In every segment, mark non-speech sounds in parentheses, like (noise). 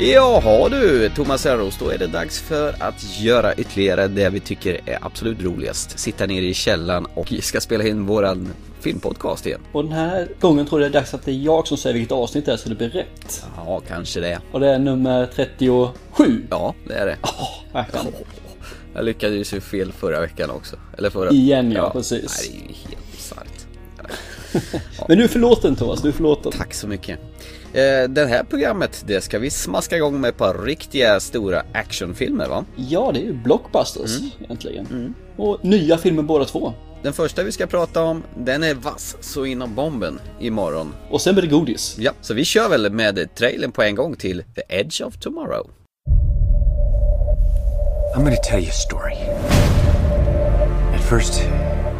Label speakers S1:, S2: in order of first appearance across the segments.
S1: Jaha du, Thomas Herros, då är det dags för att göra ytterligare det vi tycker är absolut roligast. Sitta nere i källaren och ska spela in våran filmpodcast igen.
S2: Och den här gången tror jag det är dags att det är jag som säger vilket avsnitt det är så det blir rätt.
S1: Ja, kanske det.
S2: Och det är nummer 37.
S1: Ja, det är det.
S2: Åh, verkligen.
S1: Jag lyckades ju fel förra veckan också. Eller förra...
S2: Igen, ja, precis.
S1: Nej, det är ju helt bisarrt. (laughs)
S2: Men du är förlåten Thomas, du är förlåten.
S1: Tack så mycket. Eh, Det här programmet, det ska vi smaska igång med ett par riktiga stora actionfilmer va?
S2: Ja, det är ju blockbusters egentligen. Och nya filmer båda två.
S1: Den första vi ska prata om, den är vass så inom bomben imorgon.
S2: Och sen blir det godis.
S1: Ja, så vi kör väl med trailern på en gång till The Edge of Tomorrow.
S3: I'm gonna tell you a story. At first,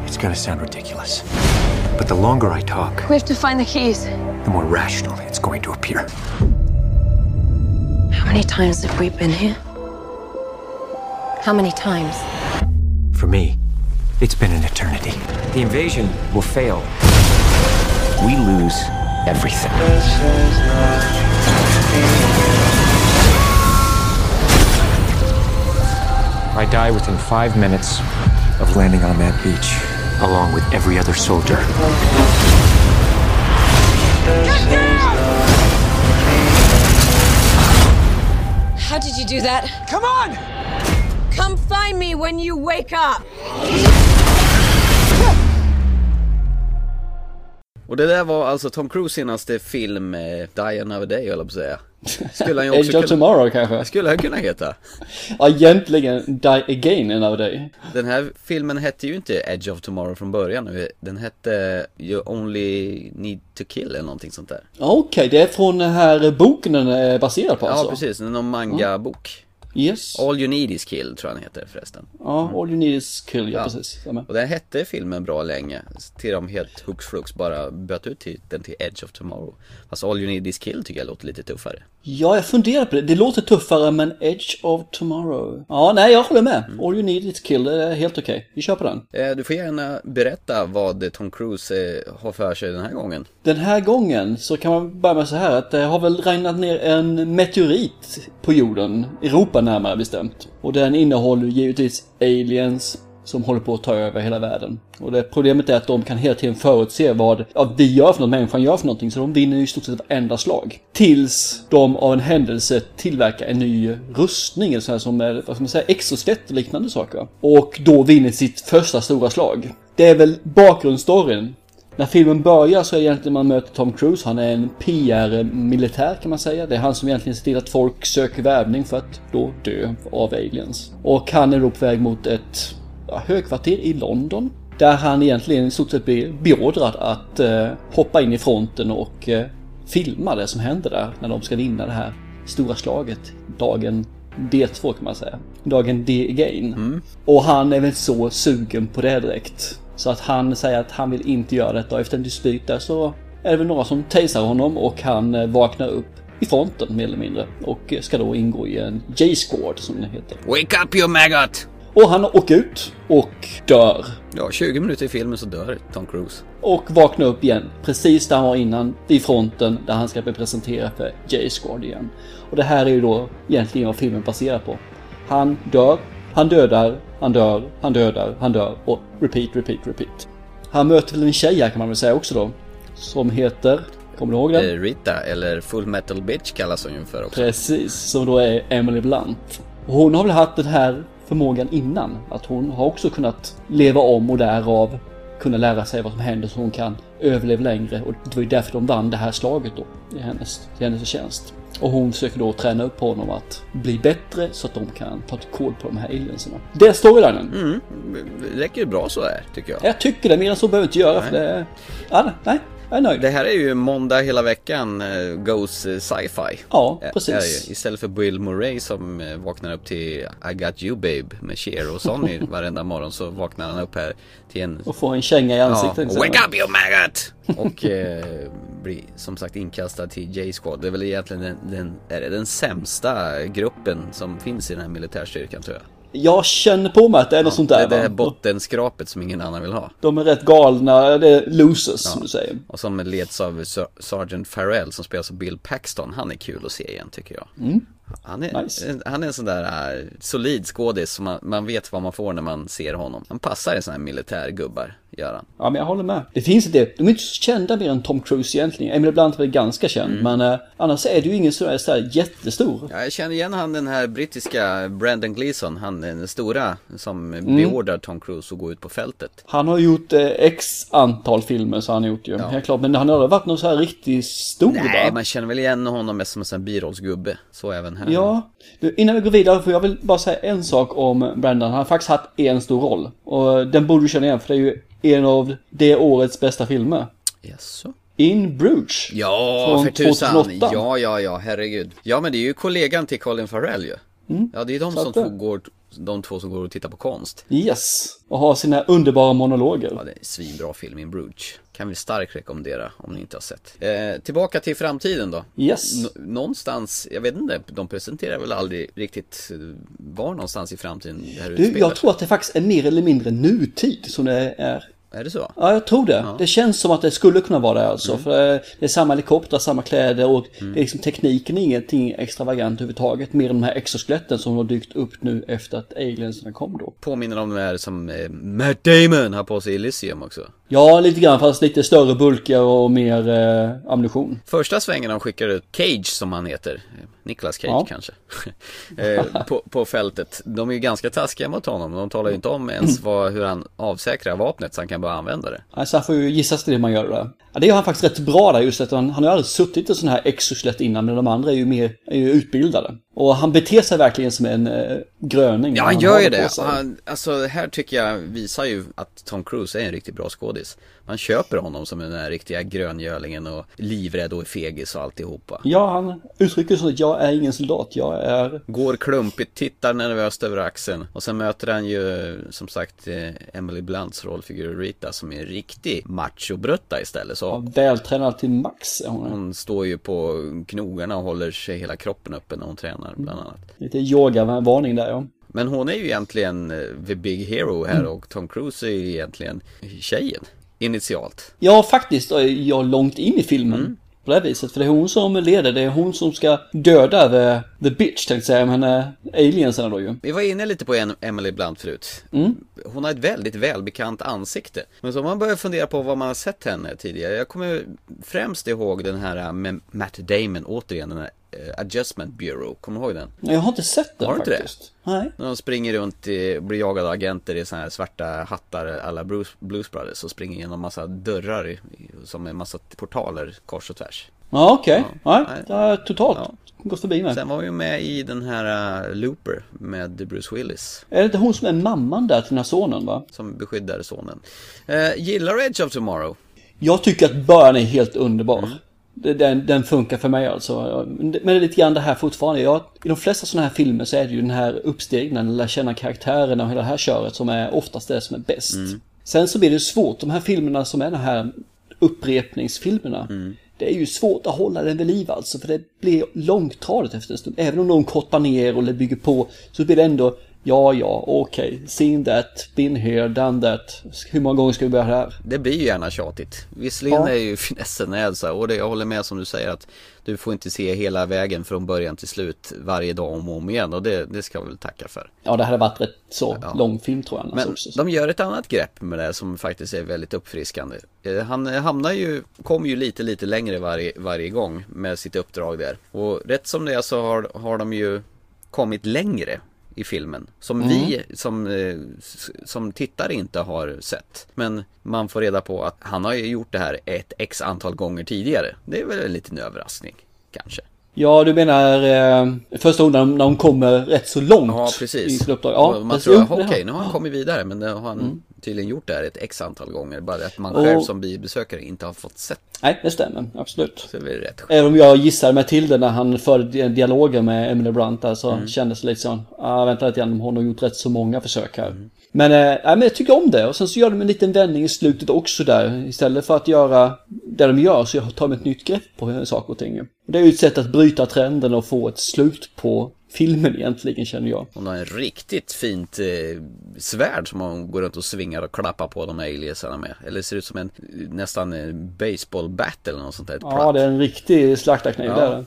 S3: it's gonna sound ridiculous. But the longer I talk,
S4: We have to find the keys.
S3: The more rational it's going to appear.
S4: How many times have we been here? How many times?
S3: For me, it's been an eternity. The invasion will fail. We lose everything. I die within five minutes of landing on that beach, along with every other soldier.
S4: How did you do that?
S3: Come on!
S4: Come find me when you wake up!
S1: Och det där var alltså Tom Cruise senaste film, eh, Die Another Day höll jag på att säga. Skulle han ju också
S2: Edge of Tomorrow kanske?
S1: skulle han kunna heta.
S2: Ja, egentligen Die Again another.
S1: Den här filmen hette ju inte Edge of Tomorrow från början. Den hette You Only Need to Kill eller någonting sånt där.
S2: Okej, det är från den här boken den är baserad på
S1: Ja,
S2: alltså?
S1: precis. Någon manga-bok.
S2: Yes.
S1: All You Need Is Kill tror jag den heter förresten.
S2: Ja, All You Need Is Kill, ja,
S1: Ja.
S2: precis.
S1: Och den hette filmen bra länge. Till de helt hux flux bara bytte ut titeln till Edge of Tomorrow. Fast All You Need Is Kill tycker jag låter lite tuffare.
S2: Ja, jag funderar på det. Det låter tuffare men Edge of Tomorrow. Ja, nej, jag håller med.
S1: Mm.
S2: All You Need Is Kill, det är helt okej. Vi kör på den.
S1: Eh, Du får gärna berätta vad Tom Cruise eh, har för sig den här gången.
S2: Den här gången så kan man börja med så här att det har väl regnat ner en meteorit på jorden, Europa närmare bestämt. Och den innehåller givetvis aliens som håller på att ta över hela världen. Och det problemet är att de kan hela tiden förutse vad ja, vi gör för något, människan gör för någonting, så de vinner i stort sett varenda slag. Tills de av en händelse tillverkar en ny rustning, eller så här som är, vad ska man säga, exoskelett och liknande saker. Och då vinner sitt första stora slag. Det är väl bakgrundsstoryn när filmen börjar så är egentligen man möter Tom Cruise. Han är en PR-militär kan man säga. Det är han som egentligen ser till att folk söker värvning för att då dö av aliens. Och han är då på väg mot ett högkvarter i London. Där han egentligen i stort sett blir beordrad att eh, hoppa in i fronten och eh, filma det som händer där när de ska vinna det här stora slaget. Dagen D2 kan man säga. Dagen D again. Och han är väl så sugen på det direkt. Så att han säger att han vill inte göra detta och efter en dispyt där så är det väl några som tasar honom och han eh, vaknar upp i fronten mer eller mindre. Och eh, ska då ingå i en J-squad som det heter.
S1: Wake up you maggot!
S2: Och han åker ut och dör.
S1: Ja, 20 minuter i filmen så dör Tom Cruise.
S2: Och vaknar upp igen precis där han var innan vid fronten där han ska bli presenterad för J-squad igen. Och det här är ju då egentligen vad filmen baserar på. Han dör, han dödar, han dör, han dödar, han dör och repeat, repeat, repeat. Han möter väl en tjej här kan man väl säga också då. Som heter, kommer du ihåg den?
S1: Eh, Rita, eller Full Metal Bitch kallas hon ju för också.
S2: Precis, som då är Emily Blunt. Och hon har väl haft den här förmågan innan. Att hon har också kunnat leva om och därav kunna lära sig vad som händer så hon kan överleva längre. Och det var ju därför de vann det här slaget då. I hennes, i hennes tjänst. Och hon försöker då träna upp honom att bli bättre så att de kan ta koll på de här alienserna. Det är storylinen.
S1: Mm, räcker ju bra så här, tycker jag.
S2: Jag tycker det, mer än så behöver jag inte göra för
S1: Nej.
S2: det... Ja, nej, jag är nöjd.
S1: Det här är ju måndag hela veckan, eh, goes eh, sci-fi.
S2: Ja,
S1: Ä-
S2: precis.
S1: Istället för Bill Murray som eh, vaknar upp till I got you babe med Cher och Sonny (laughs) varenda morgon så vaknar han upp här till en
S2: Och få en känga i
S1: Ja,
S2: ansiktet.
S1: och wake up you maggot! (laughs) Och eh, blir som sagt inkastad till J-squad. Det är väl egentligen den, den, är det den sämsta gruppen som finns i den här militärstyrkan tror jag.
S2: Jag känner på mig att det är något sånt
S1: Det
S2: där.
S1: är det här bottenskrapet som ingen annan vill ha.
S2: De är rätt galna, det är losers som du säger.
S1: Och som leds av Ser- Sergeant Farrell som spelas av Bill Paxton. Han är kul att se igen tycker jag. Han, är,
S2: Mm. Nice.
S1: han är en sån där äh, solid skådis som man, man vet vad man får när man ser honom. Han passar i såna här militärgubbar, gör han.
S2: Ja, men jag håller med. Det finns inte, de är inte så kända mer än Tom Cruise egentligen. Emily Blunt är ganska känd, men eh, annars är det ju ingen sådär så här jättestor.
S1: Ja, jag känner igen han den här brittiska Brandon Gleeson, han den stora som
S2: Mm.
S1: beordrar Tom Cruise att gå ut på fältet.
S2: Han har gjort eh, x antal filmer så har han gjort ju, helt klart. Men han har aldrig varit någon så här riktigt stor
S1: Nej,
S2: va?
S1: man känner väl igen honom mest som en sån här birollsgubbe. Så även här.
S2: Ja, Du, innan vi går vidare får jag vill bara säga en sak om Brandon. Han har faktiskt haft en stor roll. Och den borde du känna igen för det är ju en av det årets bästa filmer.
S1: Jaså?
S2: In Bruges.
S1: Ja,
S2: Från
S1: för tusan.
S2: 2008.
S1: Ja, ja, ja, herregud. Ja, men det är ju kollegan till Colin Farrell ju. Ja, det är de som
S2: det-
S1: två går, de två som går och tittar på konst.
S2: Yes. Och har sina underbara monologer.
S1: Ja, det är en svinbra film, In Bruges. Kan vi starkt rekommendera om ni inte har sett. Eh, tillbaka till framtiden då.
S2: Yes.
S1: Nå- någonstans, jag vet inte, de presenterar väl aldrig riktigt eh, var någonstans i framtiden det här
S2: Du,
S1: utspelar
S2: jag tror att det faktiskt är mer eller mindre nutid som det är.
S1: Är det så?
S2: Ja, jag tror det. Det känns som att det skulle kunna vara det alltså. För det det är samma helikoptrar, samma kläder och det är liksom tekniken är ingenting extravagant överhuvudtaget. Mer än de här exoskeletten som har dykt upp nu efter att alienserna kom då.
S1: Påminner om det här som eh, Matt Damon har på sig i Elysium också.
S2: Ja, lite grann fast lite större bulkar och mer eh, ammunition.
S1: Första svängen de skickar ut Cage som han heter, Nicolas Cage
S2: Ja.
S1: kanske, (laughs) eh, på, på fältet. De är ju ganska taskiga mot honom. De talar ju inte om ens vad, hur han avsäkrar vapnet så han kan bara använda det.
S2: Alltså han får ju gissas till det man gör där. Ja, det gör han faktiskt rätt bra där just att han, han har aldrig suttit i sån här exoskelett innan men de andra är ju mer är ju utbildade. Och han beter sig verkligen som en eh, gröning.
S1: Ja, han gör ju det.
S2: sig.
S1: Han, alltså, det här tycker jag visar ju att Tom Cruise är en riktigt bra skådis. Man köper honom som den där riktiga gröngölingen och livrädd och fegis och alltihopa.
S2: Ja, han uttrycker så att jag är ingen soldat, jag är...
S1: Går klumpigt, tittar nervöst över axeln och sen möter han ju som sagt eh, Emily Blunts rollfigur Rita som är en riktig machobrutta istället. Så
S2: Vältränad till max är hon.
S1: hon står ju på knogarna och håller sig hela kroppen uppe när hon tränar bland annat.
S2: Lite yoga-varning där ja.
S1: Men hon är ju egentligen eh, the big hero här och Tom Cruise är ju egentligen tjejen initialt.
S2: Ja, faktiskt jag långt in i filmen.
S1: Mm.
S2: På det här viset. För det är hon som leder, det är hon som ska döda the, the bitch tänkte jag säga, men äh, alienserna då ju.
S1: Vi var inne lite på Emily Blunt förut. Hon har ett väldigt välbekant ansikte. Men så man börjar fundera på vad man har sett henne tidigare. Jag kommer främst ihåg den här med Matt Damon, återigen den här eh, Adjustment Bureau. Kommer du ihåg den?
S2: Jag har inte sett den
S1: Har du inte det?
S2: faktiskt. Nej.
S1: När de springer runt i, blir jagade av agenter i såna här svarta hattar alla Bruce, Blues Brothers och springer genom massa dörrar i, som är massa portaler kors och tvärs.
S2: Ja, okej. Nej,
S1: Nej.
S2: det har totalt
S1: Ja.
S2: gått förbi mig.
S1: Sen var ju med i den här uh, Looper med Bruce Willis.
S2: Är det inte hon som är mamman där till den här sonen va?
S1: Som beskyddar sonen. Eh, gillar Edge of Tomorrow?
S2: Jag tycker att början är helt underbar.
S1: Mm.
S2: Den, den funkar för mig alltså. Men det är lite grann det här fortfarande. Jag, I de flesta sådana här filmer så är det ju den här uppstegningen, lära känna karaktärerna och hela det här köret som är oftast det som är bäst.
S1: Mm.
S2: Sen så blir det svårt, de här filmerna som är de här upprepningsfilmerna.
S1: Mm.
S2: Det är ju svårt att hålla den vid liv alltså, för det blir långtradigt efter en stund. Även om de kortar ner och bygger på, så blir det ändå, ja, ja, okej, seen that, been here, done that. Hur många gånger ska vi börja här?
S1: Det blir ju gärna tjatigt. Visserligen
S2: Ja.
S1: är ju finessen är så här, och det, jag håller med som du säger att du får inte se hela vägen från början till slut varje dag om och om igen och det, det ska vi väl tacka för.
S2: Ja, det hade varit rätt så
S1: Ja.
S2: lång film tror jag
S1: Men
S2: också.
S1: de gör ett annat grepp med det som faktiskt är väldigt uppfriskande. Eh, Han hamnar ju, kommer ju lite, lite längre varje, varje gång med sitt uppdrag där. Och rätt som det är så har, har de ju kommit längre i filmen. Som vi som, eh, som tittare inte har sett. Men man får reda på att han har ju gjort det här ett x antal gånger tidigare. Det är väl en liten överraskning, kanske.
S2: Ja, du menar eh, första gången när de- kommer rätt så långt
S1: Ja,
S2: i
S1: precis.
S2: sitt uppdrag. Ja,
S1: man
S2: precis.
S1: tror, okej,
S2: har-
S1: nu har han kommit vidare, men har han
S2: Mm.
S1: Tydligen gjort det här ett x antal gånger. Bara att man
S2: Och-
S1: själv som biobesökare inte har fått sett.
S2: Nej, det stämmer. Absolut.
S1: Så det är rätt
S2: Även om jag gissar mig till det när han förde di- dialoger med Emily Blunt där så
S1: Mm.
S2: kändes det lite så, ah, vänta lite grann, hon har gjort rätt så många försök här.
S1: Mm.
S2: Men, nej, men jag tycker om det och sen så gör de en liten vändning i slutet också där. Istället för att göra det de gör så tar de ett nytt grepp på saker och ting. Och Det är ju ett sätt att bryta trenden och få ett slut på filmen egentligen känner jag.
S1: Hon har en riktigt fint eh, svärd som hon går runt och svingar och klappar på de här aliensarna med. Eller ser ut som en nästan en baseball bat eller något sånt där.
S2: Ja,
S1: platt.
S2: det är en riktig slaktarkniv
S1: Ja.
S2: där.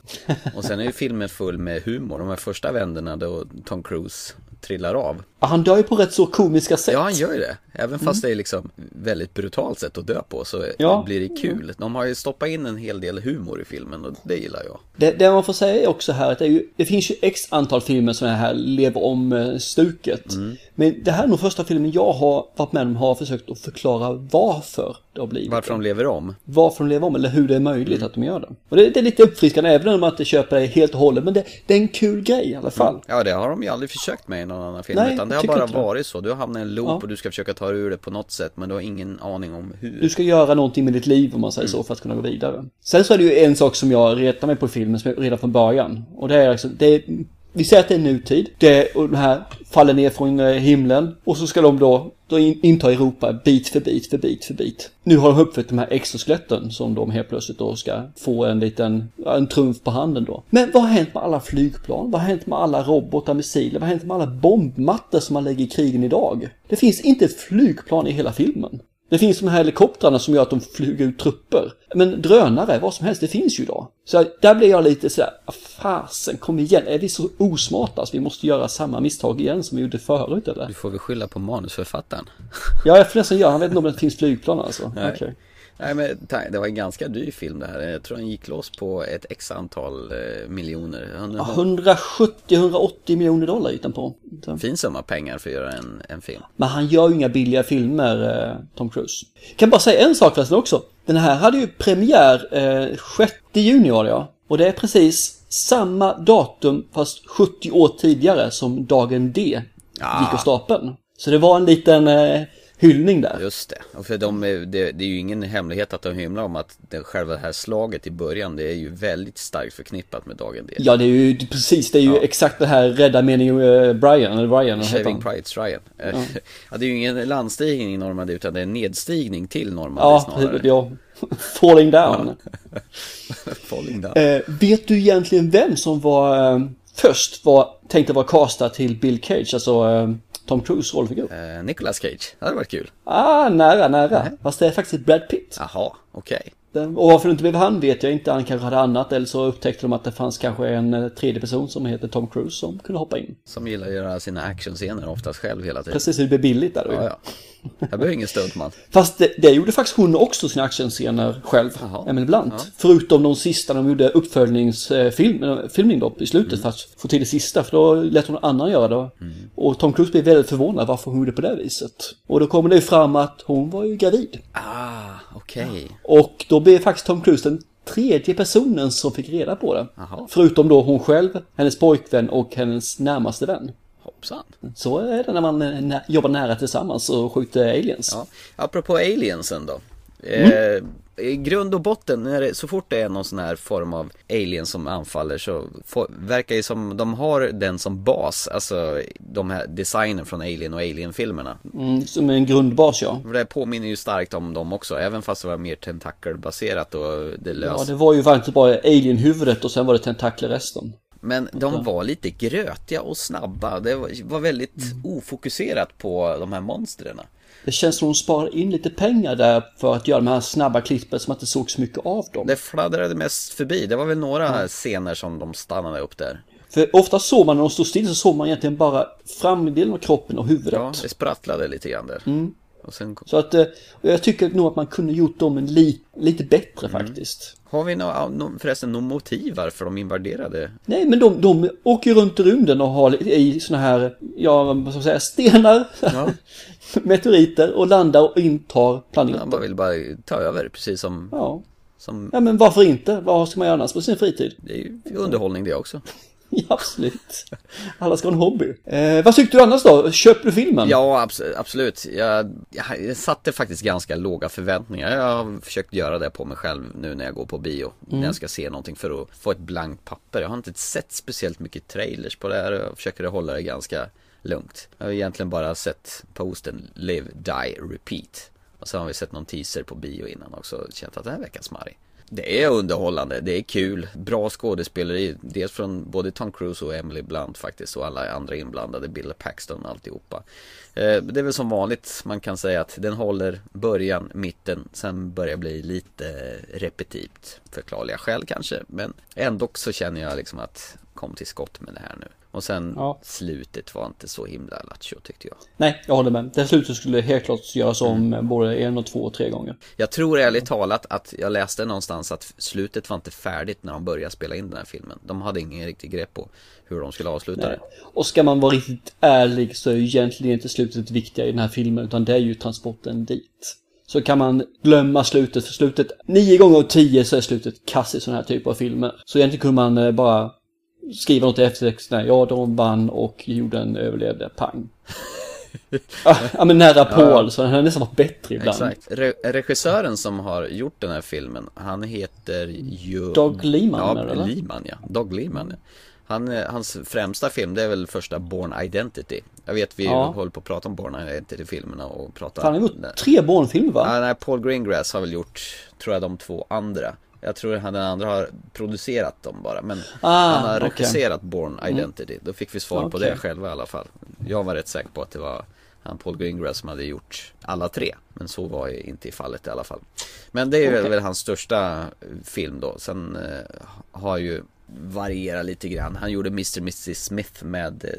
S1: Och sen är ju filmen full med humor. De här första vänderna då Tom Cruise trillar av.
S2: Han dör ju på rätt så komiska sätt.
S1: Ja, han gör ju det. Även fast det är liksom väldigt brutalt sätt att dö på så
S2: Ja.
S1: blir det kul. De har ju stoppat in en hel del humor i filmen och det gillar jag.
S2: Det, det man får säga är också här att det, är ju, det finns ju x antal filmer som är här lever om eh, stuket.
S1: Mm.
S2: Men det här är nog första filmen jag har varit med om har försökt att förklara varför det har blivit
S1: Varför
S2: det.
S1: de lever om.
S2: Varför de lever om eller hur det är möjligt
S1: Mm.
S2: att de gör det. Och det, det är lite uppfriskande även om man inte köper det helt och hållet. Men det, det är en kul grej i alla fall.
S1: Ja, det har de ju aldrig försökt med i någon annan film.
S2: Nej,
S1: utan det har bara varit så. Du har hamnat i en loop
S2: Ja.
S1: och du ska försöka ta dig ur det på något sätt. Men du har ingen aning om hur.
S2: Du ska göra någonting med ditt liv om man säger
S1: Mm.
S2: så för att kunna gå vidare. Sen så är det ju en sak som jag retar mig på filmen som redan från början. Och det är alltså, det är, vi säger att det är nutid. Det, och de här faller ner från eh, himlen. Och så ska de då, då in, inta Europa bit för bit för bit för bit. Nu har de uppfört de här exoskeletten som de helt plötsligt då ska få en liten, en trumf på handen då. Men vad har hänt med alla flygplan? Vad har hänt med alla robotar, missiler? Vad har hänt med alla bombmattor som man lägger i krigen idag? Det finns inte ett flygplan i hela filmen. Det finns de här helikoptrarna som gör att de flyger ut trupper. Men drönare, vad som helst, det finns ju idag. Så där blir jag lite sådär, "Ah, fasen kom igen, är vi så osmarta så vi måste göra samma misstag igen som vi gjorde förut eller?
S1: Du får väl skylla på manusförfattaren.
S2: Ja, jag får nästan göra, han vet inte om det finns flygplan alltså.
S1: Nej.
S2: Okej.
S1: Nej men det var en ganska dyr film det här. Jag tror den gick loss på ett x antal eh, miljoner. Han
S2: Ja,
S1: har
S2: 170-180 miljoner dollar gick den på.
S1: fin summa pengar för att göra en, en film.
S2: Men han gör ju inga billiga filmer, eh, Tom Cruise. Kan bara säga en sak förresten också. Den här hade ju premiär eh, 6 juni var det ja. Och det är precis samma datum fast 70 år tidigare som dagen D
S1: Ah.
S2: gick av stapeln. Så det var en liten eh, hyllning där.
S1: Just det. Och för de, är- det, det är ju ingen hemlighet att de hymlar om att det, själva det här slaget i början det är ju väldigt starkt förknippat med dagen D.
S2: Ja, det är ju precis, det är ju
S1: Ja.
S2: exakt det här rädda meningen eh, Brian, eller Brian,
S1: Shaving? Price Ryan. Ja. (laughs) ja, det är ju ingen landstigning i Normandie utan det är en nedstigning till Normandie
S2: Ja,
S1: snarare.
S2: ja. (laughs) Falling down. (laughs)
S1: Falling down.
S2: Eh, vet du egentligen vem som var eh, först var, tänkte vara castad till Bill Cage, alltså eh, Tom Cruise rollfigur?
S1: Eh, Nicolas Cage, det hade varit kul.
S2: Ah, nära, nära. Fast det är faktiskt Brad Pitt.
S1: Jaha, okej.
S2: Den- Och varför det inte blev han vet jag inte. Han kanske hade annat eller så upptäckte de att det fanns kanske en eh, tredje person som heter Tom Cruise som kunde hoppa in.
S1: Som gillar att göra sina actionscener oftast själv hela tiden.
S2: Precis, det blev billigt där då.
S1: Ja, ja. Jag behöver ingen stuntman.
S2: Fast det, det gjorde faktiskt hon också sina actionscener själv,
S1: Jaha.
S2: Emily Blunt. Förutom de sista när de gjorde uppföljningsfilmning filmning då i slutet
S1: Mm.
S2: för att få till det sista. För då lät hon annan göra det. Och Tom Cruise blev väldigt förvånad varför hon gjorde på det viset. Och då kommer det ju fram att hon var ju gravid.
S1: Ah, okej.
S2: Och då blev faktiskt Tom Cruise den tredje personen som fick reda på det.
S1: Jaha.
S2: Förutom då hon själv, hennes pojkvän och hennes närmaste vän.
S1: Hoppsan.
S2: Så är det när man eh, jobbar nära tillsammans och skjuter aliens.
S1: Ja. Apropå aliensen då. Eh, I grund och botten, när det, så fort det är någon sån här form av alien som anfaller så får, verkar det som de har den som bas, alltså de här designen från Alien och Alien-filmerna.
S2: Mm, som en grundbas ja.
S1: Det påminner ju starkt om dem också, även fast det var mer tentakelbaserat och det
S2: Ja,
S1: lös.
S2: det var ju faktiskt bara alien-huvudet och sen var det tentakler resten.
S1: Men de var lite grötiga och snabba, det var, väldigt ofokuserat på de här monstren.
S2: Det känns som de sparar in lite pengar där för att göra de här snabba klippen som att det såg så mycket av dem.
S1: Det fladdrade mest förbi, det var väl några scener som de stannade upp där.
S2: För ofta såg man när de stod still så såg man egentligen bara framdelen av kroppen och huvudet.
S1: Ja, det sprattlade lite grann där. Och sen,
S2: Så att eh, jag tycker nog att man kunde gjort dem en li, lite bättre faktiskt.
S1: har vi nå, no, förresten någon motiv varför de invaderade?
S2: Nej, men de, de åker runt i rymden och har i såna här, ja, vad ska man säga, stenar, (laughs) meteoriter och landar och intar
S1: Man
S2: planeten.
S1: bara vill bara ta över, precis som,
S2: Ja.
S1: som
S2: ja, men varför inte? Vad ska man göra annars på sin fritid?
S1: det är ju underhållning det också. (laughs)
S2: Ja, absolut. Alla ska ha en hobby. Eh, vad tyckte du annars då? Köpte du filmen?
S1: Ja, abs- absolut. Jag, jag, satte faktiskt ganska låga förväntningar. Jag har försökt göra det på mig själv nu när jag går på bio. När jag ska se någonting för att få ett blankt papper. Jag har inte sett speciellt mycket trailers på det här. Jag försöker hålla det ganska lugnt. Jag har egentligen bara sett posten Live, Die, Repeat. Och så har vi sett någon teaser på bio innan också känt att det här verkar smarrig. Det är underhållande, det är kul, bra skådespeleri Dels från både Tom Cruise och Emily Blunt faktiskt och alla andra inblandade Bill Paxton och alltihopa. Eh, det är väl som vanligt man kan säga att den håller början, mitten Sen börjar bli lite repetitivt Förklarliga skäl kanske. Men ändå så känner jag liksom att Kom till skott med det här nu och sen
S2: Ja.
S1: slutet var inte så himla lattjo tyckte jag
S2: Nej, jag håller med. Det slutet skulle helt klart göras om
S1: Mm.
S2: både en och två och tre gånger.
S1: Jag tror ärligt talat att jag läste någonstans att slutet var inte färdigt när de började spela in den här filmen. De hade ingen riktig grepp på hur de skulle avsluta
S2: Nej.
S1: det.
S2: Och ska man vara riktigt ärlig så är ju egentligen inte slutet viktiga i den här filmen utan det är ju transporten dit. Så kan man glömma slutet, för slutet, nio gånger av tio så är slutet kass i sådana här typer av filmer. Så egentligen kunde man eh, bara skriva något i eftertexterna, ja de vann och jorden överlevde, pang. (laughs) ja, men nära på
S1: Ja.
S2: alltså, den har nästan varit bättre ibland.
S1: Exakt. Re regissören som har gjort den här filmen, han heter ju...
S2: Doug Liman,
S1: ja,
S2: eller?
S1: Liman ja. Doug Liman ja. Han, eh, hans främsta film det är väl första Born Identity. Jag vet vi
S2: Ja.
S1: håller på att prata om Born Identity-filmerna och prata...
S2: Fan, han har gjort tre Bourne-filmer va?
S1: Ja, nej, Paul Greengrass har väl gjort, tror jag, de två andra. Jag tror han den andra har producerat dem bara, men
S2: Ah,
S1: han har regisserat Born Identity. Då fick vi svar på
S2: Okej.
S1: det själva i alla fall. Jag var rätt säker på att det var han Paul Greengrass som hade gjort alla tre. Men så var ju inte i fallet i alla fall. Men det är
S2: Okej.
S1: väl hans största film då. Sen eh, har ju varierat lite grann. Han gjorde Mr. Mrs Smith med eh,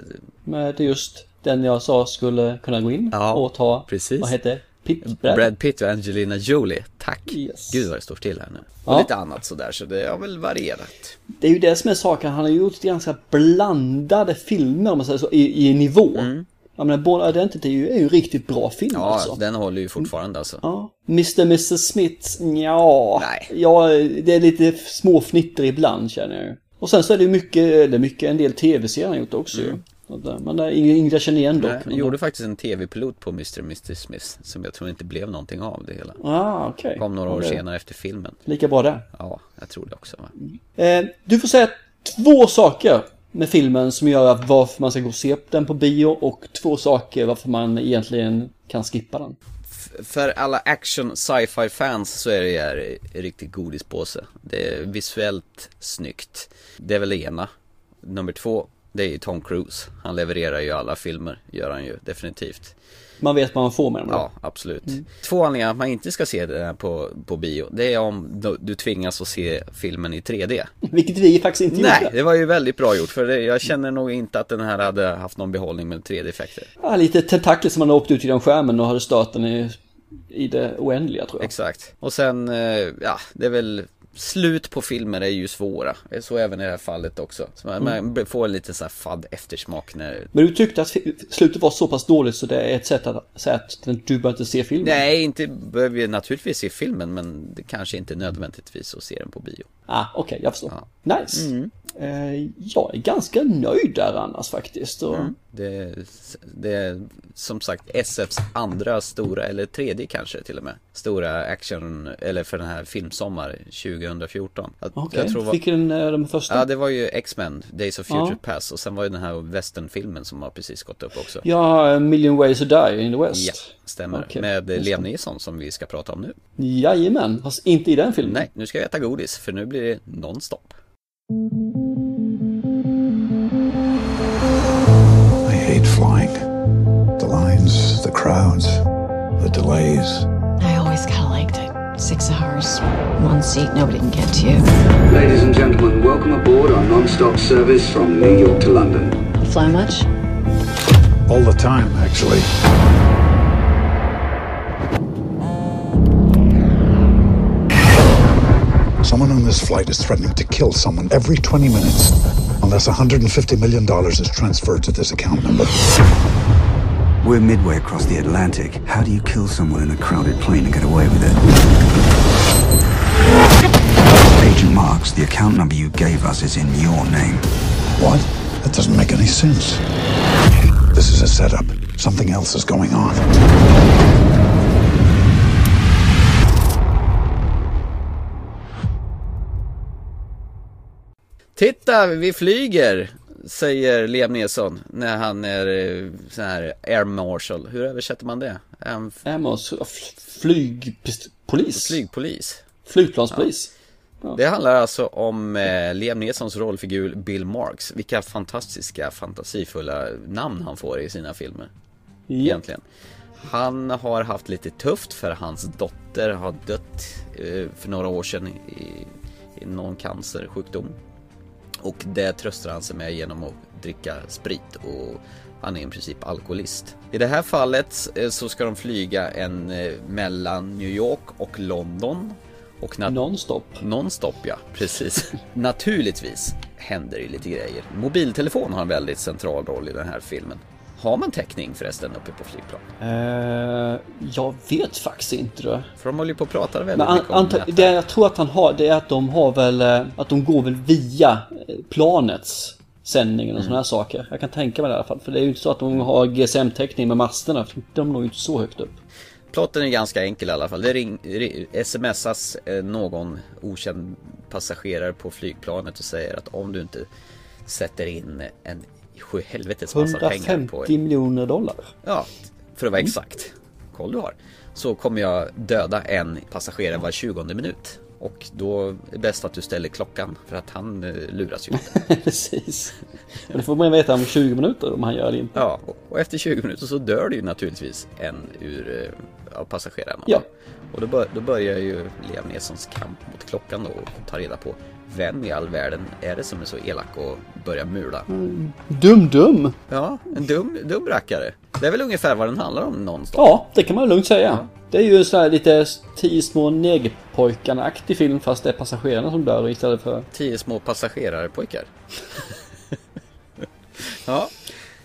S2: Med just den jag sa skulle kunna gå in
S1: Ja,
S2: och ta,
S1: precis.
S2: vad heter det? Pitt, Brad.
S1: Brad Pitt och Angelina Jolie. Tack!
S2: Yes.
S1: Gud vad det står still här nu. Och
S2: Ja.
S1: lite annat sådär, så det har väl varierat.
S2: Det är ju det som är saken, han har gjort ganska blandade filmer om man säger så, i, i nivå. Jag menar, Born Identity är ju, är ju en riktigt bra film
S1: Mm. Ja,
S2: alltså.
S1: den håller ju fortfarande alltså.
S2: Ja. Mr. Mrs Smith, ja,
S1: Nej.
S2: ja, det är lite små fnitter ibland känner jag ju. Och sen så är det ju mycket, eller mycket, en del tv-serier han gjort också ju. Men det ingen jag känner igen dock.
S1: Mm. Nej, Jag gjorde faktiskt en tv-pilot på Mr. Mr. Smith som jag tror inte blev någonting av det hela.
S2: Ah, okej.
S1: Kom några år
S2: det är
S1: senare efter filmen.
S2: Lika bra där.
S1: Ja, jag tror det också va?
S2: Eh, du får säga två saker med filmen som gör att varför man ska gå och se den på bio och två saker varför man egentligen kan skippa den.
S1: F- För alla action sci-fi fans så är det här riktigt godispåse. Det är visuellt snyggt. Det är väl det ena. Nummer två, det är ju Tom Cruise. Han levererar ju alla filmer, gör han ju definitivt.
S2: Man vet vad man får med dem.
S1: Ja, absolut. Två anledningar att man inte ska se det här på, på bio. Det är om du, du tvingas att se filmen i 3D. (laughs)
S2: Vilket vi faktiskt inte
S1: Nej,
S2: gjorde.
S1: det var ju väldigt bra gjort. För det, jag känner nog inte att den här hade haft någon behållning med 3D-effekter.
S2: Ja, lite tentakler som man har åkt ut genom skärmen och hade stört den i, i det oändliga tror jag.
S1: Exakt. Och sen, eh, ja, det är väl Slut på filmer är ju svåra, så även i det här fallet också. Så man, man får en liten sån här fadd eftersmak när
S2: Men du tyckte att slutet var så pass dåligt så det är ett sätt att säga att du bör inte se filmen?
S1: Nej, inte behöver vi naturligtvis se filmen men det kanske inte nödvändigtvis att se den på bio.
S2: Ah, okej, jag förstår.
S1: Ja.
S2: Nice. Eh, jag är ganska nöjd där annars faktiskt. Och,
S1: Det, det är som sagt SFs andra stora, eller tredje kanske till och med, stora action, eller för den här filmsommar 2014. Att-
S2: Okej,
S1: jag tror var,
S2: är den första?
S1: Ja, det var ju X-Men, Days of Future
S2: Ja.
S1: Past och sen var ju den här westernfilmen som har precis gått upp också.
S2: Ja, A Million Ways to Die in the West.
S1: Ja, stämmer.
S2: Okej,
S1: Med Liam. Neeson som vi ska prata om nu.
S2: Jajamän, fast inte i den filmen.
S1: Nej, nu ska jag äta godis för nu blir det nonstop.
S5: I hate flying. The lines, the crowds, the delays.
S4: Six hours, one seat, nobody can get to you.
S6: Ladies and gentlemen, welcome aboard our non-stop service from New York to London.
S4: Fly much?
S5: All the time, actually. Someone on this flight is threatening to kill someone every 20 minutes unless $150 million is transferred to this account number.
S7: We're midway across the Atlantic. How do you kill someone in a crowded plane and get away with it? Agent Marks, the account number you gave us is in your name.
S5: What? That doesn't make any sense. This is a setup. Something else is going on.
S1: Titta, vi flyger! Säger Liam Neeson när han är eh, sån här air marshal. Hur översätter man det? En
S2: flygpolis.
S1: flygpolis.
S2: Flygplanspolis.
S1: Det handlar alltså om eh, Liam Neesons rollfigur Bill Marks. Vilka fantastiska, fantasifulla namn han får i sina filmer.
S2: Ja.
S1: Egentligen. Han har haft lite tufft för hans dotter har dött eh, för några år sedan i, i någon cancersjukdom. Och det tröstar han sig med genom att dricka sprit och han är i princip alkoholist. I det här fallet eh, så ska de flyga en eh, mellan New York och London. Och nat-
S2: Nonstop.
S1: Nonstop ja, precis. (laughs) Naturligtvis händer det lite grejer. Mobiltelefon har en väldigt central roll i den här filmen. Har man täckning förresten uppe på flygplan?
S2: Eh, jag vet faktiskt inte det.
S1: För de håller ju på och pratar väldigt
S2: Men an,
S1: mycket om
S2: anta, det jag tror att han har, det är att de har väl, eh, att de går väl via eh, planets sändningen och
S1: Mm.
S2: sådana här saker. Jag kan tänka mig det i alla fall. För det är ju inte så att de har GSM-täckning med masterna. för De är nog inte så högt upp.
S1: Plotten är ganska enkel i alla fall. Det ring, ri- smsas eh, någon okänd passagerare på flygplanet och säger att om du inte sätter in en sju helvetes massa pengar på
S2: 150 miljoner dollar.
S1: Ja, för att vara exakt. Koll du har. Så kommer jag döda en passagerare var 20 minut. Och då är det bäst att du ställer klockan för att han eh, luras ju inte. (laughs)
S2: Precis. Och det får man veta om 20 minuter om han gör det inte.
S1: Ja, och- och efter 20 minuter så dör det ju naturligtvis en ur eh, av passagerarna.
S2: Ja.
S1: Och då, bör, då börjar ju Liam Neesons kamp mot klockan då och ta reda på vem i all världen är det som är så elak och börjar mula.
S2: Dum-dum!
S1: Ja, en dum, dum rackare. Det är väl ungefär vad den handlar om någonstans.
S2: Ja, det kan man lugnt säga. Det är ju så här lite tio små negerpojkarna-aktig film fast det är passagerarna som dör istället för...
S1: Tio små passagerarpojkar. (laughs) ja.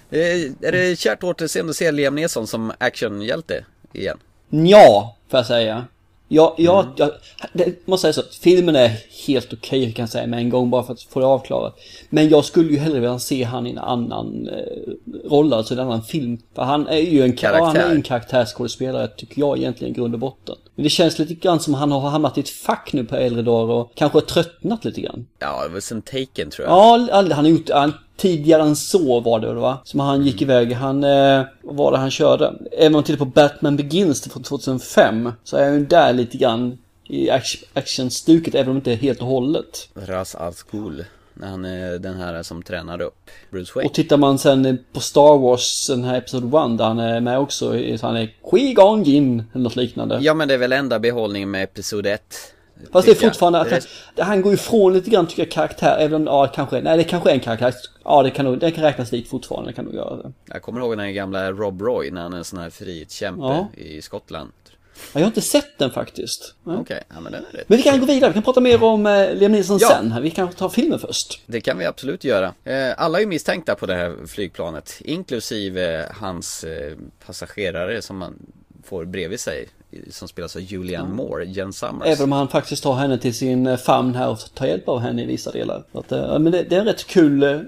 S1: Eh, Är det kärt återseende att se Liam Neeson som actionhjälte igen?
S2: Ja, får jag säga. Ja, ja,
S1: Mm.
S2: jag det måste säga så. att Filmen är helt okej kan jag säga med en gång bara för att få det avklarat. Men jag skulle ju hellre vilja se han i en annan eh, roll, alltså en annan film. För han är ju en
S1: Karaktär.
S2: Han är en karaktärsskådespelare tycker jag egentligen i grund och botten. Men det känns lite grann som han har hamnat i ett fack nu på äldre dagar och kanske tröttnat lite grann.
S1: Ja, det var sen Taken tror jag.
S2: Ja, han har gjort, han, tidigare än så var det va? Som han gick iväg, han, eh, vad var det han körde? Även om man tittar på Batman Begins från 2005 så är han ju där lite grann i action- actionstuket även om inte helt och hållet.
S1: Ras Al Ghul. När han är den här som tränar upp Bruce Wayne.
S2: Och tittar man sen på Star Wars, den här Episod 1, där han är med också, så han är Qui-Gon Jinn eller något liknande.
S1: Ja men det är väl enda behållningen med Episod 1.
S2: Fast det är fortfarande, att han,
S1: Det-
S2: han går ifrån lite grann tycker jag karaktär, även om, ja kanske, nej det kanske är en karaktär, ja det kan nog, den kan räknas dit fortfarande, det kan nog göra det.
S1: Jag kommer ihåg den här gamla Rob Roy när han är en sån här frihetskämpe
S2: Ja.
S1: i Skottland.
S2: Ja, jag har inte sett den faktiskt.
S1: Okej, ja men den är rätt.
S2: Men vi kan gå vidare, vi kan prata mer om eh, Liam Neeson
S1: Ja.
S2: sen. Vi kan ta filmen först.
S1: Det kan vi absolut göra. Eh, Alla är misstänkta på det här flygplanet, inklusive hans eh, passagerare som man får bredvid sig, som spelas av Julianne Moore, Jen Summers.
S2: Även om han faktiskt tar henne till sin eh, famn här och tar hjälp av henne i vissa delar. Att, eh, ja, men det, det är en rätt kul eh,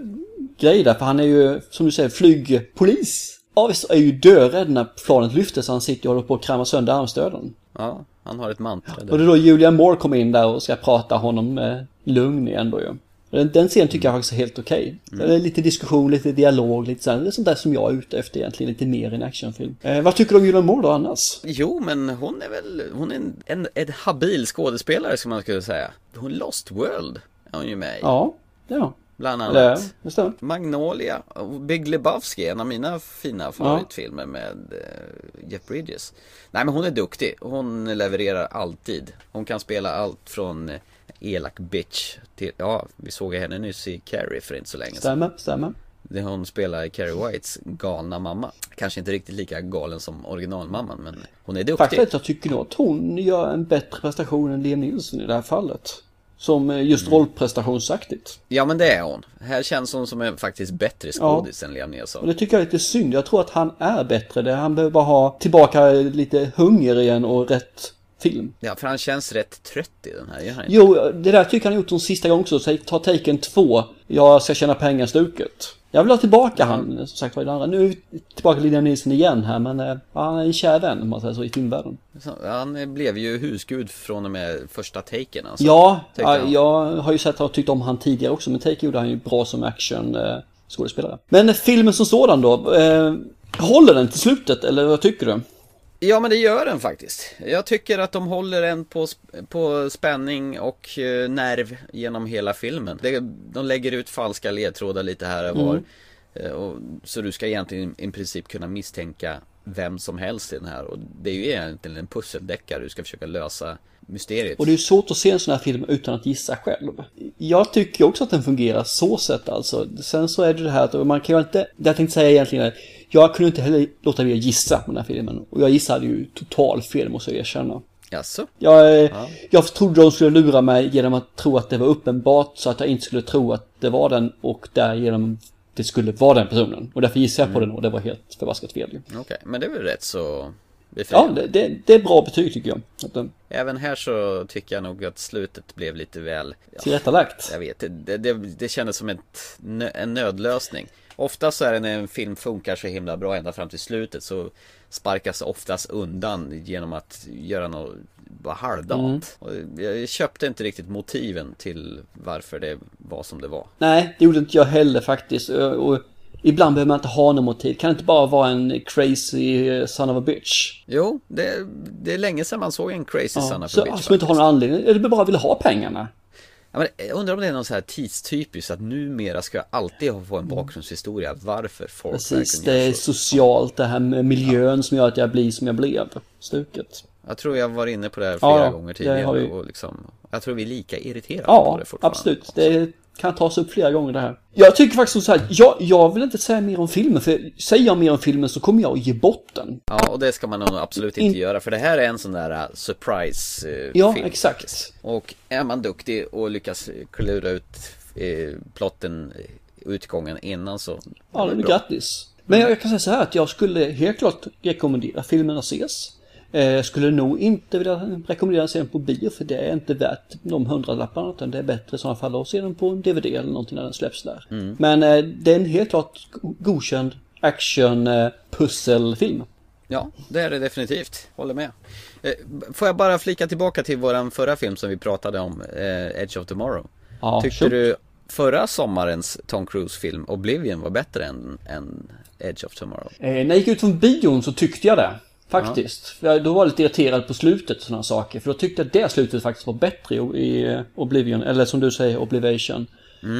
S2: grej där, för han är ju, som du säger, flygpolis. Ja, visst är ju dörädd när planet lyfter så han sitter och håller på att kramma sönder armstöden.
S1: Ja, han har ett mantra
S2: Och
S1: där.
S2: det är då Julian Moore kommer in där och ska prata honom lugn igen då ju. Den, den scenen tycker jag faktiskt är helt okej. Det är Lite diskussion, lite dialog, lite sånt. Det är sånt där som jag är ute efter egentligen, lite mer i en actionfilm. Eh, vad tycker du om Julian Moore då annars?
S1: Jo, men hon är väl, hon är en, en, en habil skådespelare som man skulle säga. Hon Lost World är hon ju med i,
S2: Ja, ja.
S1: bland annat.
S2: det.
S1: Magnolia och Big Lebowski, en av mina fina favoritfilmer med eh, Jeff Bridges. Nej men hon är duktig, hon levererar alltid. Hon kan spela allt från eh, elak bitch till, ja vi såg henne nyss i Carrie för inte så länge sedan.
S2: Stämmer, stämmer.
S1: Det hon spelar Carrie Whites galna mamma. Kanske inte riktigt lika galen som originalmamman men hon är duktig.
S2: Faktiskt, jag tycker nog att hon gör en bättre prestation än Liam Neeson i det här fallet. Som eh, just rollprestationsaktigt.
S1: Ja men det är hon. Här känns hon som en faktiskt bättre skådis än Liam
S2: Och
S1: Neeson.
S2: det tycker jag är lite synd. Jag tror att han är bättre. Han behöver bara ha tillbaka lite hunger igen och rätt film.
S1: Ja för han känns rätt trött i den här, gör han inte?
S2: Jo, det där tycker jag han gjort de sista gången också. Så ta Taken 2. Jag ska tjäna pengar-stuket. Jag vill ha tillbaka han, som sagt var i det andra. Nu är tillbaka till Liam Neeson igen här, men eh, han är en kär vän, om man säger så, i filmvärlden.
S1: Han blev ju husgud från och med första taken alltså.
S2: Ja, ja,
S1: han.
S2: jag har ju sett och tyckt om han tidigare också, men Take gjorde han ju bra som action eh, skådespelare. Men filmen som sådan då, eh, håller den till slutet, eller vad tycker du?
S1: Ja men det gör den faktiskt. Jag tycker att de håller en på, på spänning och eh, nerv genom hela filmen. De lägger ut falska ledtrådar lite här och var. Eh, Och, så du ska egentligen i princip kunna misstänka vem som helst i den här. Och det är ju egentligen en pusseldeckare du ska försöka lösa mysteriet.
S2: Och det är ju svårt att se en sån här film utan att gissa själv. Jag tycker också att den fungerar så sett alltså. Sen så är det det här att man kan ju inte, det jag tänkte säga egentligen är, jag kunde inte heller låta bli att gissa på den här filmen. Och jag gissade ju total fel måste jag erkänna.
S1: Jaså?
S2: Jag, eh, jag trodde de skulle lura mig genom att tro att det var uppenbart så att jag inte skulle tro att det var den och därigenom det skulle vara den personen. Och därför gissade jag på den och det var helt förbaskat fel ju.
S1: Okej, men det är väl rätt så
S2: Ja,
S1: befriande.
S2: det, det, det är bra betyg tycker jag. Den
S1: Även här så tycker jag nog att slutet blev lite väl ja,
S2: tillrättalagt.
S1: Jag vet, det, det, det kändes som ett, en nödlösning Ofta så är det när en film funkar så himla bra ända fram till slutet så sparkas oftast undan genom att göra något bara halvdant. Och jag köpte inte riktigt motiven till varför det var som det var.
S2: Nej, det gjorde inte jag heller faktiskt. Och, ibland behöver man inte ha något motiv. Kan det inte bara vara en crazy eh, son of a bitch?
S1: Jo, det, det är länge sedan man såg en crazy son
S2: Ja,
S1: of a bitch
S2: som inte har någon anledning. Eller bara vill ha pengarna.
S1: Ja, jag undrar om det är någon så här tidstypiskt att numera ska jag alltid få en bakgrundshistoria varför folk
S2: Precis, det är
S1: så.
S2: socialt, det här med miljön som gör att jag blir som jag blev. Stuket.
S1: Jag tror jag var inne på det här flera
S2: Ja,
S1: gånger tidigare
S2: vi.
S1: och liksom Jag tror vi är lika irriterade på
S2: Ja,
S1: det fortfarande
S2: absolut. Det kan tas upp flera gånger det här. Jag tycker faktiskt så här, jag, jag vill inte säga mer om filmen, för säger jag mer om filmen så kommer jag att ge bort den.
S1: Ja, och det ska man nog absolut inte
S2: In-
S1: göra för det här är en sån där uh, surprise uh,
S2: Ja, exakt.
S1: Och är man duktig och lyckas klura ut eh, plotten, eh, utgången innan så
S2: Ja,
S1: det är
S2: grattis. Men jag kan säga så här att jag skulle helt klart rekommendera filmen att ses. Eh, Jag skulle nog inte vilja rekommendera att se den på bio för det är inte värt de hundralapparna utan det är bättre i sådana fall att se den på en DVD eller någonting när den släpps där. Men eh, det är en helt klart godkänd action eh.
S1: Ja, det är det definitivt. Håller med. Får jag bara flika tillbaka till våran förra film som vi pratade om, Edge of Tomorrow.
S2: Ja,
S1: Tyckte
S2: shoot.
S1: du förra sommarens Tom Cruise-film Oblivion var bättre än, än Edge of Tomorrow?
S2: Eh, när jag gick ut från bion så tyckte jag det. Faktiskt. Jag, då var jag lite irriterad på slutet och sådana saker. För då tyckte jag att det slutet faktiskt var bättre i, eh, Oblivion. Eller som du säger, Oblivation. (laughs)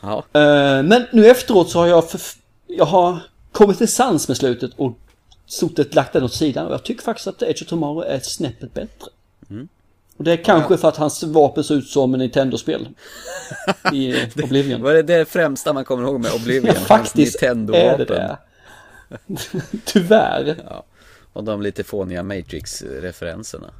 S1: Ja,
S2: Eh, men nu efteråt så har jag, jag har kommit till sans med slutet och sotet lagt den åt sidan. Och jag tycker faktiskt att Edge of Tomorrow är snäppet bättre. Och det är kanske för att hans vapen ser ut som en Nintendo-spel. (laughs) I Oblivion.
S1: var det det främsta man kommer ihåg med (laughs) Oblivion?
S2: Ja, faktiskt
S1: Hans
S2: är det
S1: Nintendo-vapen.
S2: det. (laughs) Tyvärr.
S1: Ja. Och de lite fåniga Matrix-referenserna.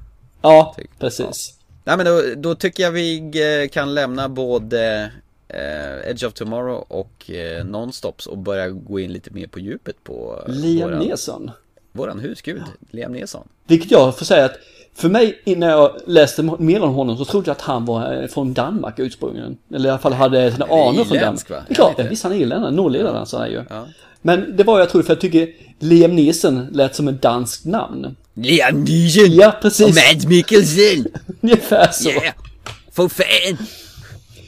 S2: Ja, precis.
S1: Nej men då, då tycker jag vi eh, kan lämna både eh, Edge of Tomorrow och eh, Nonstops och börja gå in lite mer på djupet på eh,
S2: Liam
S1: våran,
S2: Neeson.
S1: våran husgud, Liam Neeson.
S2: Vilket jag får säga att för mig innan jag läste mer om honom så trodde jag att han var eh, från Danmark ursprungligen. Eller i alla fall hade sina anor från Danmark.
S1: va?
S2: Det är klart, ja, visst han är irländare, norrländare så är ju.
S1: Ja.
S2: Men det var jag trodde för jag tycker Liam Neeson lät som ett danskt namn.
S1: Liam Neeson!
S2: Ja, precis.
S1: Och Mads Mikkelsen! (laughs)
S2: Ungefär så.
S1: Yeah! För fan!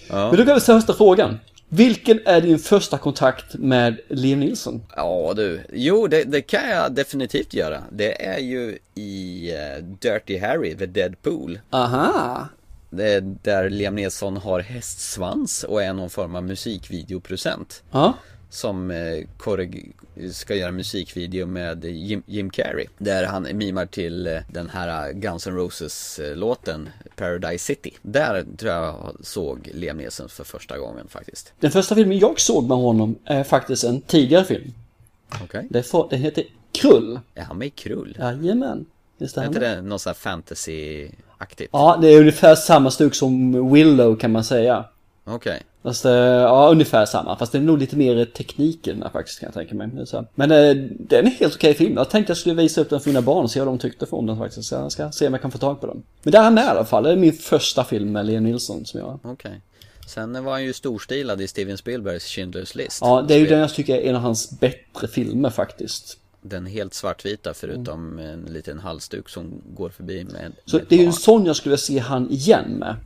S2: Men då kan vi ställa första frågan. Vilken är din första kontakt med Liam Neeson?
S1: Ja du, jo det, det kan jag definitivt göra. Det är ju i eh, Dirty Harry, The Deadpool.
S2: Aha!
S1: Det är där Liam Neeson har hästsvans och är någon form av musikvideoprocent.
S2: Ja.
S1: Som eh, ska göra musikvideo med Jim, Jim Carrey. Där han mimar till eh, den här Guns N' Roses eh, låten Paradise City. Där tror jag jag såg Liam Neeson för första gången faktiskt.
S2: Den första filmen jag såg med honom är faktiskt en tidigare film.
S1: Okej.
S2: För, den heter Krull.
S1: Är han med i Krull?
S2: Jajamän. Visst är
S1: inte
S2: det?
S1: något sånt här fantasy-aktigt?
S2: Ja, det är ungefär samma stuk som Willow kan man säga.
S1: Okej.
S2: Fast, eh, ja ungefär samma. Fast det är nog lite mer teknik i den här faktiskt kan jag tänka mig. Är så. Men eh, det är en helt okej film. Jag tänkte jag skulle visa upp den för mina barn och se vad de tyckte om den faktiskt. Så jag ska se om jag kan få tag på den. Men det är han med i alla fall. Det är min första film med Liam Nilsson som jag...
S1: Okej. Sen var han ju storstilad i Steven Spielbergs Schindler's List.
S2: Ja, det är ju den jag tycker är en av hans bättre filmer faktiskt.
S1: Den helt svartvita förutom en liten halsduk som går förbi med
S2: Så
S1: med
S2: det är ju en sån jag skulle se han igen med.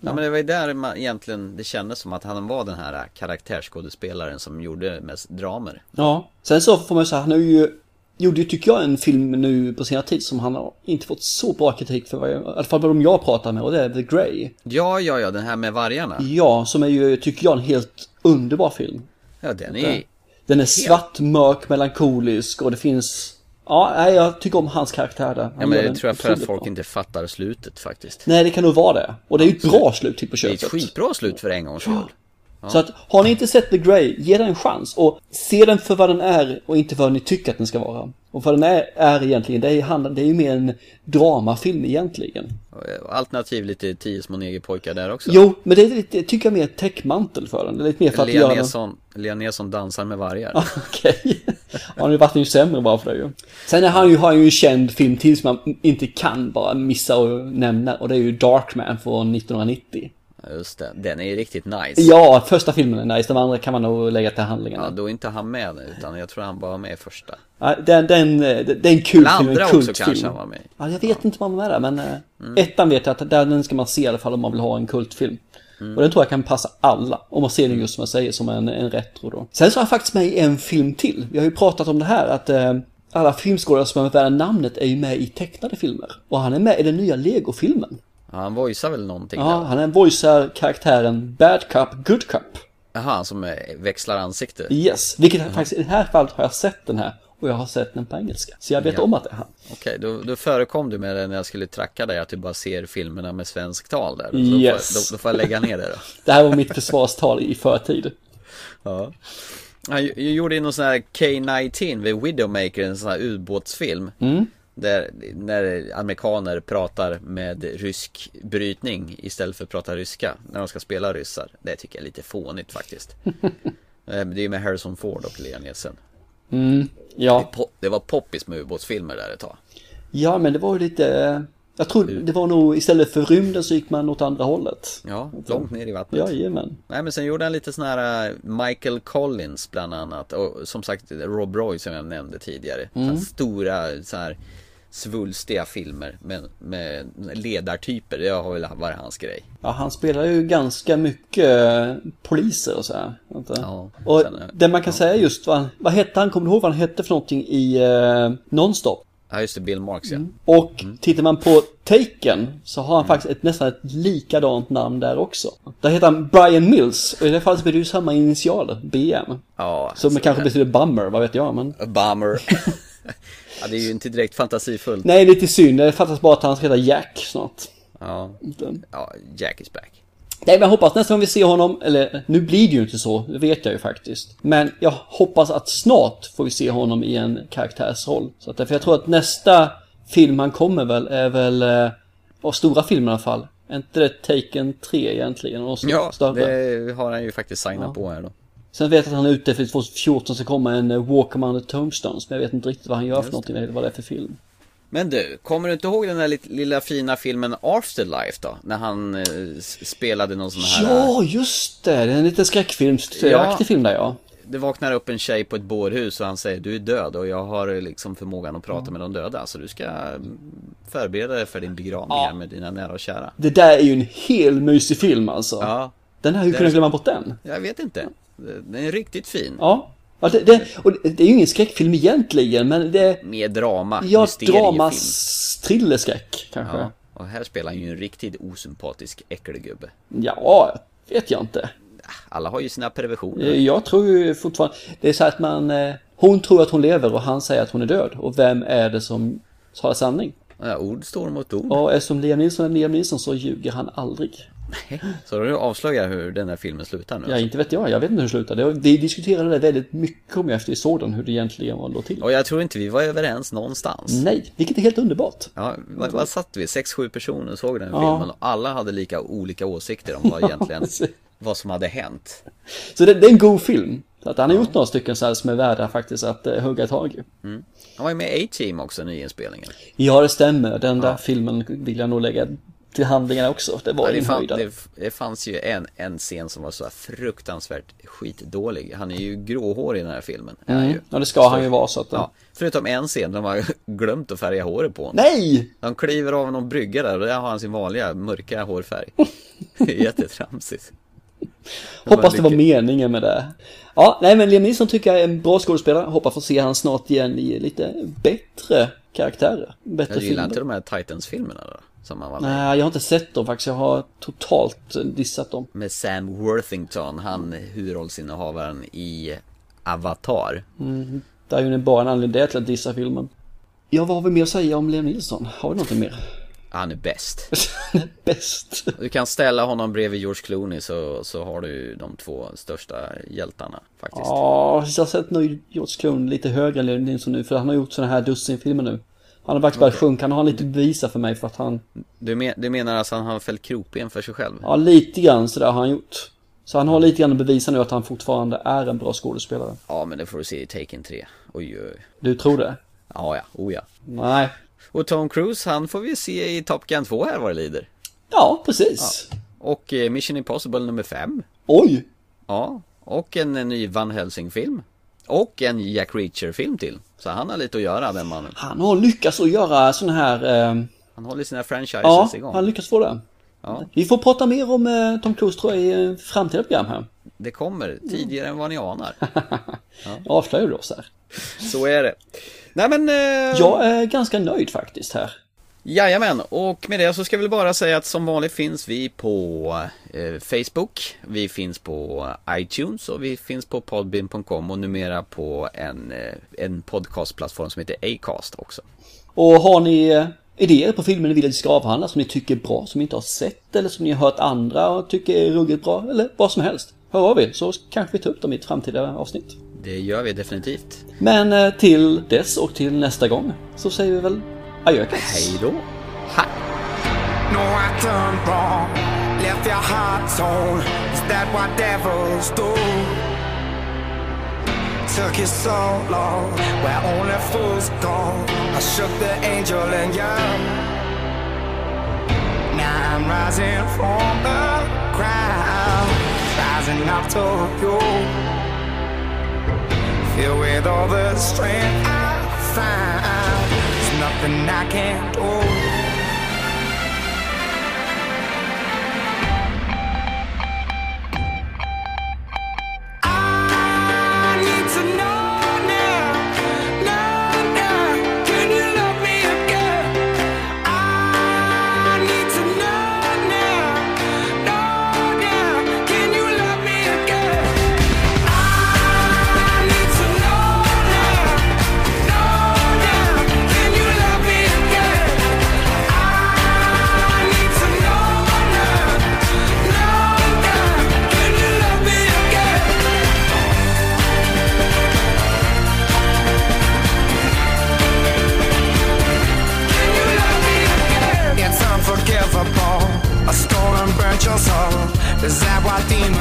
S1: Ja men det var ju där man egentligen det kändes som att han var den här karaktärsskådespelaren som gjorde mest dramer.
S2: Ja. Sen så får man ju säga, han är ju gjorde ju, tycker jag, en film nu på senare tid som han har inte fått så bra kritik för, vad jag, i alla fall de jag pratar med, och det är The Grey.
S1: Ja, ja, ja, den här med vargarna.
S2: Ja, som är ju, tycker jag, en helt underbar film.
S1: Ja, den är...
S2: Den är svart, mörk, melankolisk och det finns... Ja, jag tycker om hans karaktär där. Han
S1: Ja, men det tror jag för att folk
S2: bra.
S1: inte fattar slutet faktiskt.
S2: Nej, det kan nog vara det. Och det är ju ett bra slut till på
S1: Det är
S2: köpet.
S1: ett skitbra slut för en gångs skull.
S2: Så att, har ni inte sett The Grey, ge den en chans och se den för vad den är och inte för vad ni tycker att den ska vara. Och vad den är, är egentligen, det är, det är ju mer en dramafilm egentligen.
S1: Alternativ lite tio små negerpojkar där också.
S2: Jo, men det är lite, tycker jag mer täckmantel för den. Det är lite mer för att
S1: Lea
S2: göra den...
S1: Lea Nilsson dansar med vargar. (laughs)
S2: Okej. Han har ju varit ju sämre bara för det ju. Sen är han ju, har han ju en känd film till som man inte kan bara missa och nämna och det är ju Darkman från 1990.
S1: Ja, Just det, den är ju riktigt nice.
S2: Ja, första filmen är nice, de andra kan man nog lägga till handlingarna.
S1: Ja, då är inte han med utan jag tror han bara var med i första.
S2: Ja, den, den, det är en kul film, en
S1: andra också
S2: kultfilm.
S1: kanske han var med.
S2: Ja, jag vet inte om han var med där, men eh,
S1: Mm.
S2: ettan vet jag att den ska man se i alla fall om man vill ha en kultfilm.
S1: Mm.
S2: Och den tror jag kan passa alla, om man ser den just som jag säger, som en, en retro då. Sen så är han faktiskt med i en film till. Vi har ju pratat om det här att eh, alla filmskådespelare som är värda namnet är ju med i tecknade filmer. Och han är med i den nya Lego-filmen.
S1: Han voicear väl någonting
S2: Ja,
S1: där?
S2: han voicear karaktären Bad Cup, Good Cup.
S1: Jaha, som växlar ansikte.
S2: Yes, vilket faktiskt i det här fallet har jag sett den här. Och jag har sett den på engelska. Så jag vet
S1: Ja.
S2: om att det är han.
S1: Okej, då, då förekom du med det när jag skulle tracka dig att du bara ser filmerna med svensk tal där.
S2: Yes.
S1: då, får, då, då får jag lägga ner det då. (laughs)
S2: Det här var mitt försvarstal i förtid.
S1: Ja. Han gjorde ju någon sån här K-19 vid Widowmaker, en sån här ubåtsfilm.
S2: Mm.
S1: Där, när amerikaner pratar med rysk brytning istället för att prata ryska när de ska spela ryssar. Det tycker jag är lite fånigt faktiskt. (laughs) Eh, Det är ju med Harrison Ford och Lea Nielsen.
S2: Ja.
S1: Po- Det var poppis med ubåtsfilmer där ett tag.
S2: ja, men det var ju lite... Jag tror det var nog istället för rymden så gick man åt andra hållet.
S1: Ja, långt ner i vattnet.
S2: Jajamän.
S1: Nej men sen gjorde han lite sån här eh, Michael Collins bland annat och som sagt Rob Roy som jag nämnde tidigare. Så här stora så här svulstiga filmer med, med ledartyper, det har väl varit hans grej.
S2: Ja, han spelar ju ganska mycket eh, poliser och så här.
S1: Ja,
S2: och
S1: sen, eh,
S2: det man kan säga just, vad, vad hette han, kommer du ihåg vad han hette för någonting i uh, Nonstop?
S1: Ja just det, Bill Marks ja.
S2: Och tittar man på Taken så har han faktiskt ett, nästan ett likadant namn där också. Där heter han Brian Mills och i det fallet blir det ju samma initialer, BM.
S1: Ja,
S2: Som
S1: alltså,
S2: kanske betyder bummer, vad vet jag men...
S1: Bummer. (laughs) (laughs) ja det är ju inte direkt fantasifullt.
S2: Nej, lite synd. Det fattas bara att han ska heta Jack snart.
S1: Ja, ja, Jack is back.
S2: Nej, men jag hoppas nästa gång vi ser honom, eller nu blir det ju inte så, det vet jag ju faktiskt. Men jag hoppas att snart får vi se honom i en karaktärsroll. Så att, för jag tror att nästa film han kommer väl är väl, eh, och stora filmer i alla fall. Är inte det Taken 3 egentligen? Och
S1: Ja, det har han ju faktiskt signat på här då.
S2: Sen vet jag att han är ute för 2014 så kommer en eh, Walk Among the Tombstones. Men jag vet inte riktigt vad han gör för någonting, eller vad det är för film.
S1: Men du, kommer du inte ihåg den där lilla fina filmen Afterlife då? När han eh, spelade någon sån här...
S2: Ja, just det! Det är en liten skräckfilmsaktig
S1: Ja.
S2: film där ja.
S1: Det vaknar upp en tjej på ett bårhus och han säger du är död och jag har eh, liksom förmågan att prata med de döda så du ska mm, förbereda dig för din begravning här med dina nära och kära.
S2: Det där är ju en hel mysig film alltså.
S1: Ja,
S2: Den här, hur kunde jag glömma bort den?
S1: jag vet inte. Den är riktigt fin.
S2: Ja. ja det, det, och det, är ju ingen skräckfilm egentligen, men det
S1: Med drama,
S2: ja,
S1: mysteriefilm.
S2: drama, s- thrillerskräck kanske.
S1: Ja, och här spelar han ju en riktigt osympatisk äckelgubbe.
S2: ja, vet jag inte.
S1: Alla har ju sina perversioner.
S2: Eh, Jag tror ju fortfarande, det är så att man, eh, hon tror att hon lever och han säger att hon är död. Och vem är det som talar sanning?
S1: Ja, ord står mot ord.
S2: Och eftersom Liam Neeson är Liam Neeson så ljuger han aldrig.
S1: Så du avslöjar hur den här filmen slutar nu.
S2: Ja, inte vet jag. Jag vet inte hur det slutar. Vi diskuterade det väldigt mycket om jag efter såg den, hur det egentligen var låg till.
S1: Och jag tror inte vi var överens någonstans.
S2: Nej, vilket är helt underbart.
S1: Ja, vad, vad satt vi? Sex, sju personer såg den här
S2: Ja.
S1: filmen och alla hade lika olika åsikter om vad (laughs) egentligen, vad som hade hänt.
S2: Så det, det är en god film. Så att han har gjort några stycken så här som är värda faktiskt att uh, hugga tag i.
S1: Han var ju med i A-Team också, nyinspelningen.
S2: Ja, det stämmer. Den där filmen vill jag nog lägga till handlingarna också. Det var
S1: Ja, det, fan, det, det fanns ju en, en scen som var så här fruktansvärt skitdålig. Han är ju gråhårig i den här filmen.
S2: Mm. Ja, det ska han ju vara så att...
S1: Ja, förutom en scen, de har (laughs) glömt att färga håret på honom.
S2: Nej!
S1: De kliver av någon brygga där och där har han sin vanliga mörka hårfärg. (laughs) Jättetramsigt. (laughs)
S2: Hoppas det var meningen med det. Ja, nej men Liam Neeson tycker jag är en bra skådespelare. Hoppas få se han snart igen i lite bättre karaktärer. Bättre
S1: Jag gillar
S2: filmer.
S1: inte de här Titans-filmerna då, som han var med
S2: Nej, jag har inte sett dem faktiskt. Jag har totalt dissat dem.
S1: Med Sam Worthington, han huvudrollsinnehavaren i Avatar.
S2: Det är ju bara en anledning till att dissa filmen. Ja, vad har vi mer att säga om Liam Neeson? Har vi någonting mer?
S1: Han är bäst. (laughs)
S2: Bäst.
S1: Du kan ställa honom bredvid George Clooney så, så har du de två största hjältarna faktiskt.
S2: Ja, jag har sett nu George Clooney lite högre än Liam Neeson nu. För han har gjort sådana här dussinfilmer nu. Han har faktiskt börjat sjunka. Han har lite bevisa för mig för att han...
S1: Du, men, du menar alltså att han har fällt krokben för sig själv?
S2: Ja, lite grann sådär har han gjort. Så han har lite grann att bevisa nu att han fortfarande är en bra skådespelare.
S1: Ja, men det får du se i Taken 3. Oj, oj, oj.
S2: Du tror det?
S1: Ja, ja, oh ja.
S2: Nej.
S1: Och Tom Cruise, han får vi se i Top Gun 2 här vad det lider.
S2: Ja, precis.
S1: Och eh, Mission Impossible nummer 5.
S2: Oj!
S1: Ja, och en, en ny Van Helsing-film. Och en Jack Reacher-film till. Så han har lite att göra, den mannen.
S2: Han har lyckats att göra sån här... Eh,
S1: Han håller sina franchises
S2: ja,
S1: igång.
S2: han lyckas få det.
S1: Ja,
S2: Vi får prata mer om eh, Tom Cruise tror jag i eh, framtida program här.
S1: det kommer tidigare än vad ni anar. (laughs)
S2: Jag avslöjar du oss här.
S1: Så är det. Nej men... Eh,
S2: Jag är ganska nöjd faktiskt här.
S1: Jajamän, och med det så ska vi väl bara säga att som vanligt finns vi på eh, Facebook, vi finns på iTunes och vi finns på podbean.com och numera på en, eh, en podcastplattform som heter Acast också.
S2: Och har ni eh, idéer på filmer ni vill att vi ska avhandla som ni tycker är bra, som ni inte har sett eller som ni har hört andra och tycker är ruggigt bra eller vad som helst. Hör av er så kanske vi tar upp dem i ett framtida avsnitt.
S1: Det gör vi definitivt.
S2: Men eh, till dess och till nästa gång så säger vi väl adjökens.
S1: Hej då! Ha!
S8: No, I done wrong. Left your heart torn. Is that what devils do? Took you so long, where only fools go. I shook the angel and young. Now I'm rising from the ground, rising up to you. Filled with all the strength I find, something I can't hold. Is